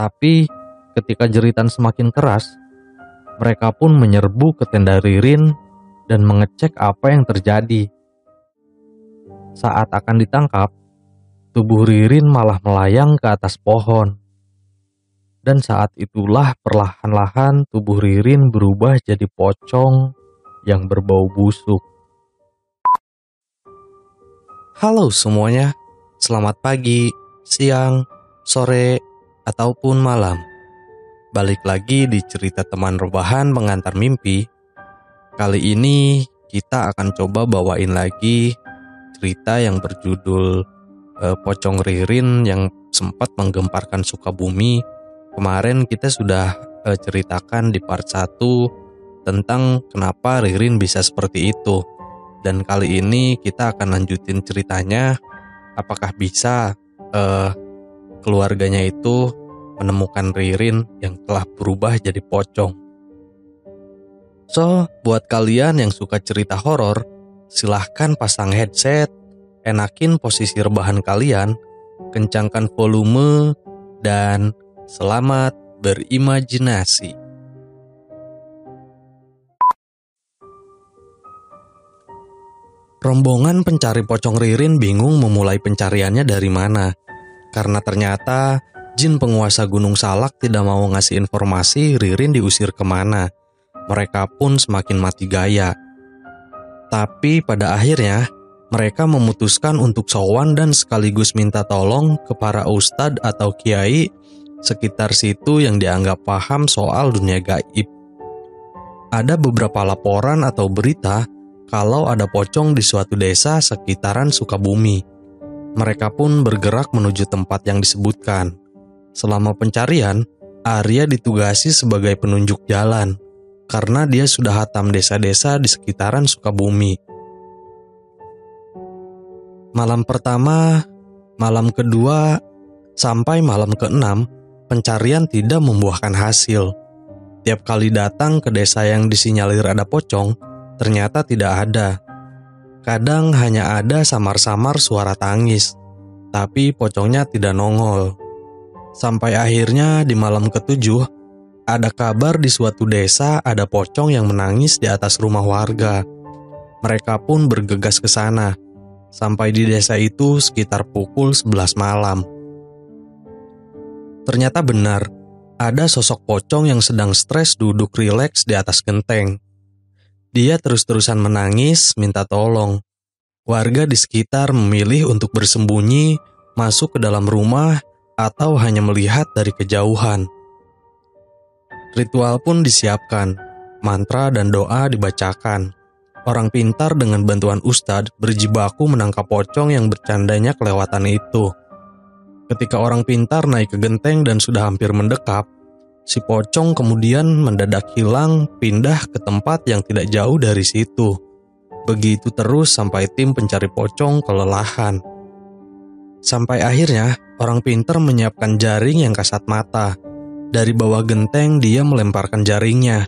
Tapi ketika jeritan semakin keras, mereka pun menyerbu ke tenda Ririn dan mengecek apa yang terjadi. Saat akan ditangkap, tubuh Ririn malah melayang ke atas pohon. Dan saat itulah perlahan-lahan tubuh Ririn berubah jadi pocong yang berbau busuk. Halo semuanya, selamat pagi, siang, sore, ataupun malam. Balik lagi di cerita teman rebahan pengantar mimpi. Kali ini kita akan coba bawain lagi cerita yang berjudul uh, Pocong Ririn yang sempat menggemparkan Sukabumi. Kemarin kita sudah uh, ceritakan di part 1 tentang kenapa Ririn bisa seperti itu. Dan kali ini kita akan lanjutin ceritanya apakah bisa uh, keluarganya itu menemukan Ririn yang telah berubah jadi pocong. So, buat kalian yang suka cerita horor, silahkan pasang headset, enakin posisi rebahan kalian, kencangkan volume, dan selamat berimajinasi. Rombongan pencari pocong Ririn bingung memulai pencariannya dari mana. Karena ternyata jin penguasa Gunung Salak tidak mau ngasih informasi Ririn diusir ke mana. Mereka pun semakin mati gaya. Tapi pada akhirnya, mereka memutuskan untuk sowan dan sekaligus minta tolong ke para ustadz atau kiai sekitar situ yang dianggap paham soal dunia gaib. Ada beberapa laporan atau berita kalau ada pocong di suatu desa sekitaran Sukabumi. Mereka pun bergerak menuju tempat yang disebutkan. Selama pencarian, Arya ditugasi sebagai penunjuk jalan karena dia sudah hatam desa-desa di sekitaran Sukabumi. Malam pertama, malam kedua, sampai malam keenam, pencarian tidak membuahkan hasil. Tiap kali datang ke desa yang disinyalir ada pocong, ternyata tidak ada. Kadang hanya ada samar-samar suara tangis, tapi pocongnya tidak nongol. Sampai akhirnya di malam ketujuh, ada kabar di suatu desa ada pocong yang menangis di atas rumah warga. Mereka pun bergegas ke sana. Sampai di desa itu sekitar pukul 11 malam. Ternyata benar, ada sosok pocong yang sedang stres duduk rileks di atas genteng. Dia terus-terusan menangis, minta tolong. Warga di sekitar memilih untuk bersembunyi, masuk ke dalam rumah, atau hanya melihat dari kejauhan. Ritual pun disiapkan, mantra dan doa dibacakan. Orang pintar dengan bantuan ustadz berjibaku menangkap pocong yang bercandanya kelewatan itu. Ketika orang pintar naik ke genteng dan sudah hampir mendekap, Si pocong kemudian mendadak hilang pindah ke tempat yang tidak jauh dari situ. Begitu terus sampai tim pencari pocong kelelahan. Sampai akhirnya orang pinter menyiapkan jaring yang kasat mata. Dari bawah genteng dia melemparkan jaringnya.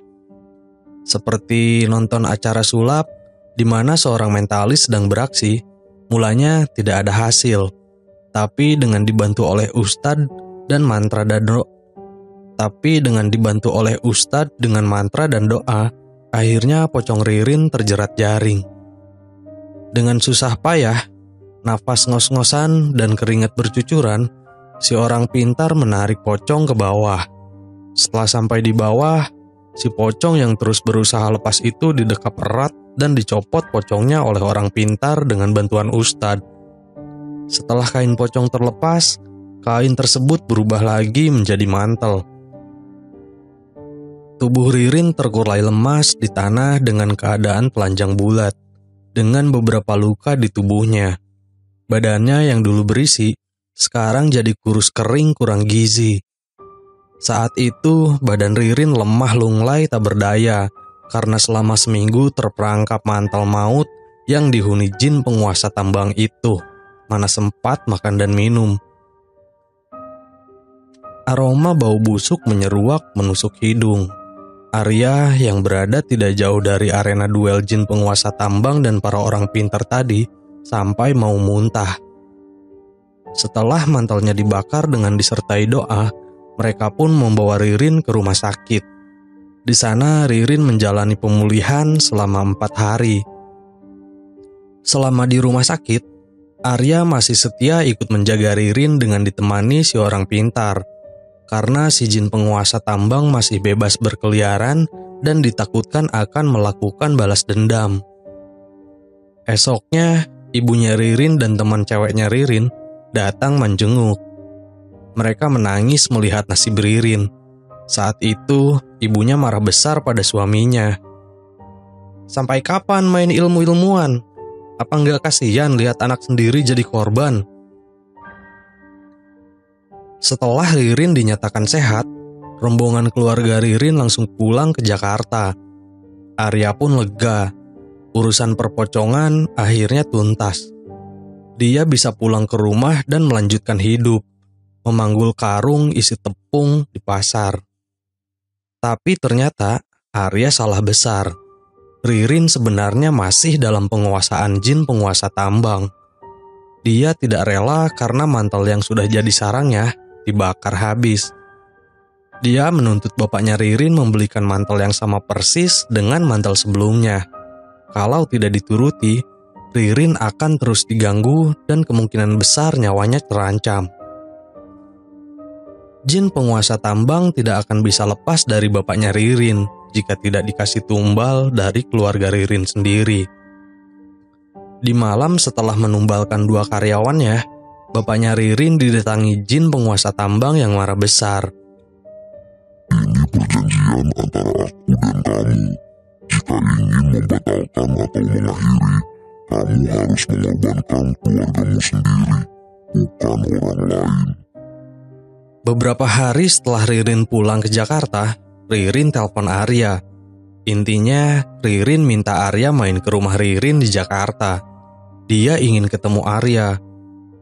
Seperti nonton acara sulap di mana seorang mentalis sedang beraksi, mulanya tidak ada hasil. Tapi dengan dibantu oleh ustadz dan mantra dadro tapi dengan dibantu oleh ustadz dengan mantra dan doa, akhirnya pocong Ririn terjerat jaring. Dengan susah payah, nafas ngos-ngosan dan keringat bercucuran, si orang pintar menarik pocong ke bawah. Setelah sampai di bawah, si pocong yang terus berusaha lepas itu didekap erat dan dicopot pocongnya oleh orang pintar dengan bantuan ustadz. Setelah kain pocong terlepas, kain tersebut berubah lagi menjadi mantel. Tubuh Ririn terkulai lemas di tanah dengan keadaan telanjang bulat, dengan beberapa luka di tubuhnya. Badannya yang dulu berisi, sekarang jadi kurus kering kurang gizi. Saat itu, badan Ririn lemah lunglai tak berdaya, karena selama seminggu terperangkap mantel maut yang dihuni jin penguasa tambang itu, mana sempat makan dan minum. Aroma bau busuk menyeruak menusuk hidung. Arya yang berada tidak jauh dari arena duel jin penguasa tambang dan para orang pintar tadi sampai mau muntah. Setelah mantelnya dibakar dengan disertai doa, Mereka pun membawa Ririn ke rumah sakit. Di sana Ririn menjalani pemulihan selama empat hari. Selama di rumah sakit, Arya masih setia ikut menjaga Ririn dengan ditemani si orang pintar. Karena si jin penguasa tambang masih bebas berkeliaran dan ditakutkan akan melakukan balas dendam. Esoknya, ibunya Ririn dan teman ceweknya Ririn datang menjenguk. Mereka menangis melihat nasib Ririn. Saat itu, ibunya marah besar pada suaminya. Sampai kapan main ilmu-ilmuan? Apa nggak kasihan lihat anak sendiri jadi korban? Setelah Ririn dinyatakan sehat, rombongan keluarga Ririn langsung pulang ke Jakarta. Arya pun lega. Urusan perpocongan akhirnya tuntas. Dia bisa pulang ke rumah dan melanjutkan hidup, memanggul karung isi tepung di pasar. Tapi ternyata Arya salah besar. Ririn sebenarnya masih dalam penguasaan jin penguasa tambang. Dia tidak rela karena mantel yang sudah jadi sarangnya dibakar habis. Dia menuntut bapaknya Ririn membelikan mantel yang sama persis dengan mantel sebelumnya. Kalau tidak dituruti, Ririn akan terus diganggu dan kemungkinan besar nyawanya terancam. Jin penguasa tambang tidak akan bisa lepas dari bapaknya Ririn jika tidak dikasih tumbal dari keluarga Ririn sendiri. Di malam setelah menumbalkan dua karyawannya, bapaknya Ririn didatangi jin penguasa tambang yang marah besar. perjanjian antara aku dan kamu. Jika ingin membatalkan atau mengakhiri, kamu harus mengorbankan keluargamu sendiri, bukan orang lain. Beberapa hari setelah Ririn pulang ke Jakarta, Ririn telepon Arya. Intinya, Ririn minta Arya main ke rumah Ririn di Jakarta. Dia ingin ketemu Arya,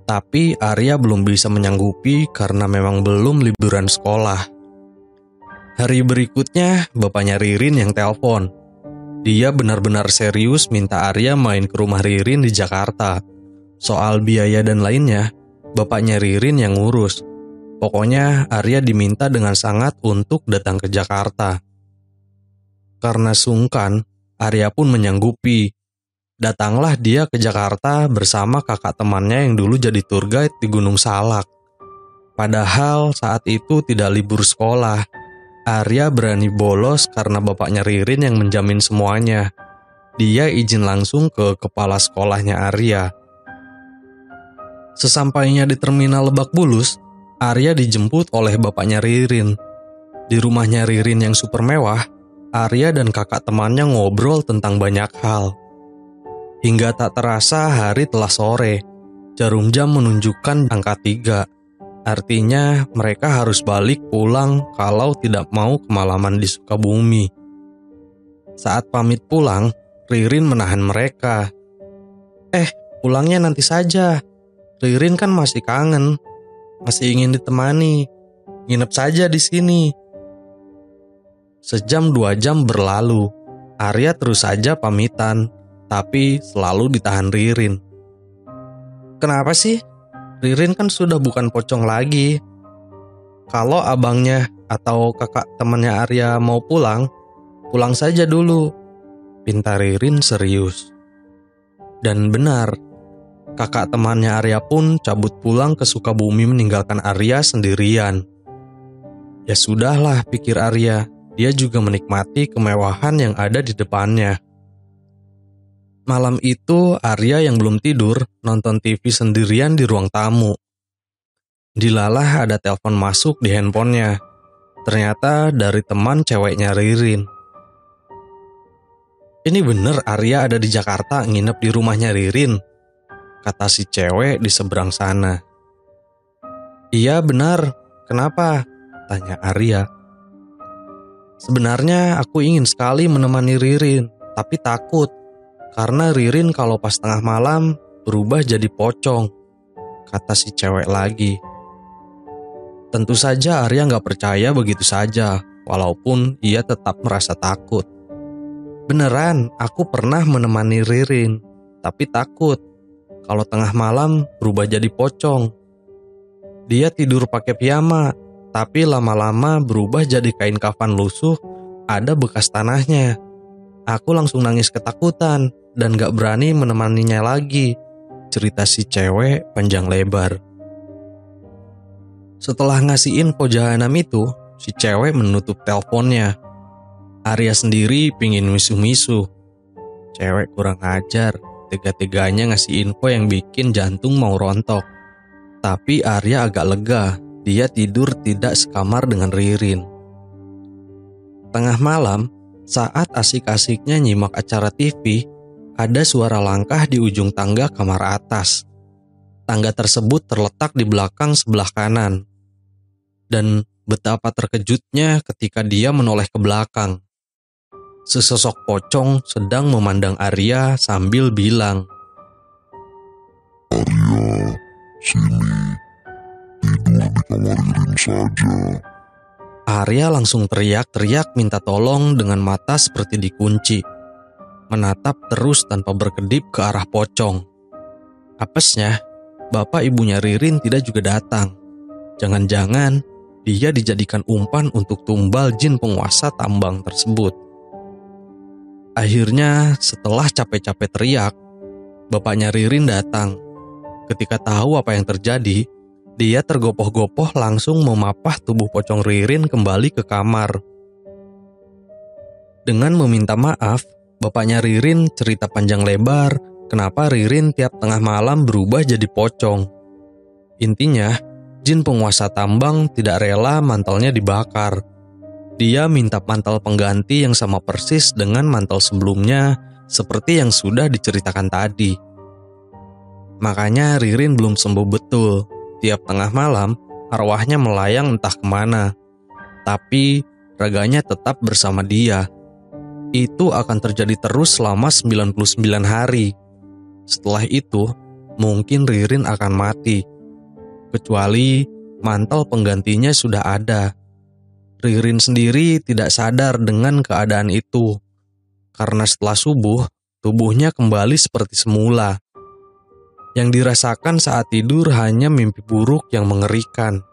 tapi Arya belum bisa menyanggupi karena memang belum liburan sekolah. Hari berikutnya, bapaknya Ririn yang telepon. Dia benar-benar serius minta Arya main ke rumah Ririn di Jakarta. Soal biaya dan lainnya, bapaknya Ririn yang ngurus. Pokoknya Arya diminta dengan sangat untuk datang ke Jakarta. Karena sungkan, Arya pun menyanggupi. Datanglah dia ke Jakarta bersama kakak temannya yang dulu jadi tour guide di Gunung Salak. Padahal saat itu tidak libur sekolah, Arya berani bolos karena bapaknya Ririn yang menjamin semuanya. Dia izin langsung ke kepala sekolahnya Arya. Sesampainya di terminal Lebak Bulus, Arya dijemput oleh bapaknya Ririn. Di rumahnya Ririn yang super mewah, Arya dan kakak temannya ngobrol tentang banyak hal. Hingga tak terasa hari telah sore, jarum jam menunjukkan angka tiga. Artinya mereka harus balik pulang kalau tidak mau kemalaman di Sukabumi. Saat pamit pulang, Ririn menahan mereka. Eh, pulangnya nanti saja. Ririn kan masih kangen, masih ingin ditemani. Nginep saja di sini. Sejam dua jam berlalu, Arya terus saja pamitan, tapi selalu ditahan Ririn. Kenapa sih? Ririn kan sudah bukan pocong lagi. Kalau abangnya atau kakak temannya Arya mau pulang, pulang saja dulu. Pintar Ririn serius. Dan benar, kakak temannya Arya pun cabut pulang ke Sukabumi meninggalkan Arya sendirian. Ya sudahlah, pikir Arya, dia juga menikmati kemewahan yang ada di depannya. Malam itu Arya yang belum tidur nonton TV sendirian di ruang tamu. Dilalah ada telepon masuk di handphonenya. Ternyata dari teman ceweknya Ririn. Ini bener Arya ada di Jakarta nginep di rumahnya Ririn, kata si cewek di seberang sana. Iya benar, kenapa? Tanya Arya. Sebenarnya aku ingin sekali menemani Ririn, tapi takut karena Ririn kalau pas tengah malam berubah jadi pocong, kata si cewek lagi. Tentu saja Arya nggak percaya begitu saja, walaupun ia tetap merasa takut. Beneran, aku pernah menemani Ririn, tapi takut kalau tengah malam berubah jadi pocong. Dia tidur pakai piyama, Tapi lama-lama berubah jadi kain kafan lusuh, ada bekas tanahnya. Aku langsung nangis ketakutan dan gak berani menemaninya lagi. Cerita si cewek panjang lebar. Setelah ngasih info jahanam itu, si cewek menutup teleponnya. Arya sendiri pingin misu-misu. Cewek kurang ajar, tega-teganya ngasih info yang bikin jantung mau rontok. Tapi Arya agak lega, dia tidur tidak sekamar dengan Ririn. Tengah malam, saat asik-asiknya nyimak acara TV, ada suara langkah di ujung tangga kamar atas. Tangga tersebut terletak di belakang sebelah kanan. Dan betapa terkejutnya ketika dia menoleh ke belakang. Sesosok pocong sedang memandang Arya sambil bilang, Arya, sini. Tidur di kamar saja. Arya langsung teriak-teriak minta tolong dengan mata seperti dikunci. Menatap terus tanpa berkedip ke arah pocong. Apesnya, bapak ibunya Ririn tidak juga datang. Jangan-jangan dia dijadikan umpan untuk tumbal jin penguasa tambang tersebut. Akhirnya, setelah capek-capek teriak, bapaknya Ririn datang. Ketika tahu apa yang terjadi, dia tergopoh-gopoh langsung memapah tubuh pocong Ririn kembali ke kamar. Dengan meminta maaf, bapaknya Ririn cerita panjang lebar kenapa Ririn tiap tengah malam berubah jadi pocong. Intinya, jin penguasa tambang tidak rela mantelnya dibakar. Dia minta mantel pengganti yang sama persis dengan mantel sebelumnya, seperti yang sudah diceritakan tadi. Makanya Ririn belum sembuh betul. Tiap tengah malam, arwahnya melayang entah ke mana. Tapi raganya tetap bersama dia. Itu akan terjadi terus selama 99 hari. Setelah itu, mungkin Ririn akan mati. Kecuali mantel penggantinya sudah ada. Ririn sendiri tidak sadar dengan keadaan itu. Karena setelah subuh, tubuhnya kembali seperti semula. Yang dirasakan saat tidur hanya mimpi buruk yang mengerikan.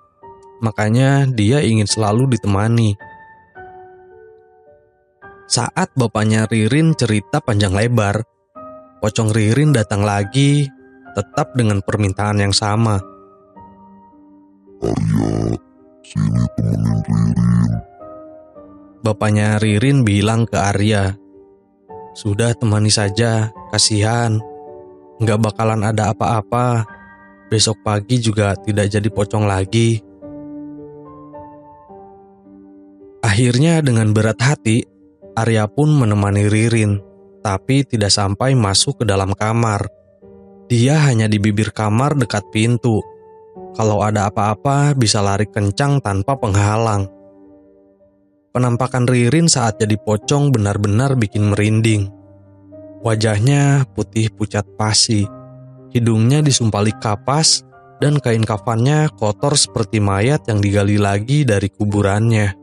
Makanya dia ingin selalu ditemani. Saat bapaknya Ririn cerita panjang lebar, pocong Ririn datang lagi, tetap dengan permintaan yang sama. Arya, sini temenin Ririn. Bapaknya Ririn bilang ke Arya, Sudah temani saja, kasihan. Nggak bakalan ada apa-apa. Besok pagi juga tidak jadi pocong lagi. Akhirnya dengan berat hati, Arya pun menemani Ririn, tapi tidak sampai masuk ke dalam kamar. Dia hanya di bibir kamar dekat pintu. Kalau ada apa-apa bisa lari kencang tanpa penghalang. Penampakan Ririn saat jadi pocong benar-benar bikin merinding. Wajahnya putih pucat pasi, hidungnya disumpali kapas, dan kain kafannya kotor seperti mayat yang digali lagi dari kuburannya.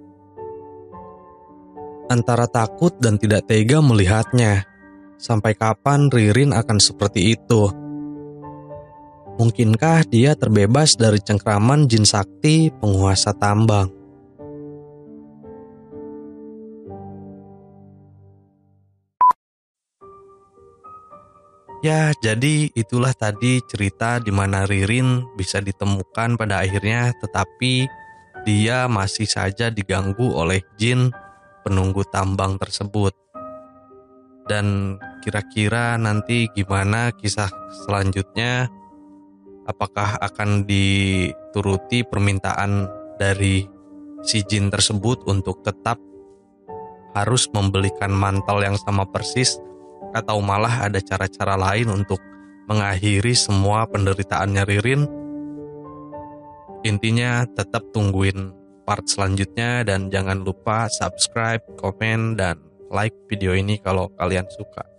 Antara takut dan tidak tega melihatnya, sampai kapan Ririn akan seperti itu? Mungkinkah dia terbebas dari cengkraman jin sakti penguasa tambang? Ya, jadi itulah tadi cerita di mana Ririn bisa ditemukan pada akhirnya, tetapi dia masih saja diganggu oleh jin penunggu tambang tersebut. Dan kira-kira nanti gimana kisah selanjutnya? Apakah akan dituruti permintaan dari si jin tersebut untuk tetap harus membelikan mantel yang sama persis atau malah ada cara-cara lain untuk mengakhiri semua penderitaannya Ririn. Intinya tetap tungguin part selanjutnya dan jangan lupa subscribe, komen, dan like video ini kalau kalian suka.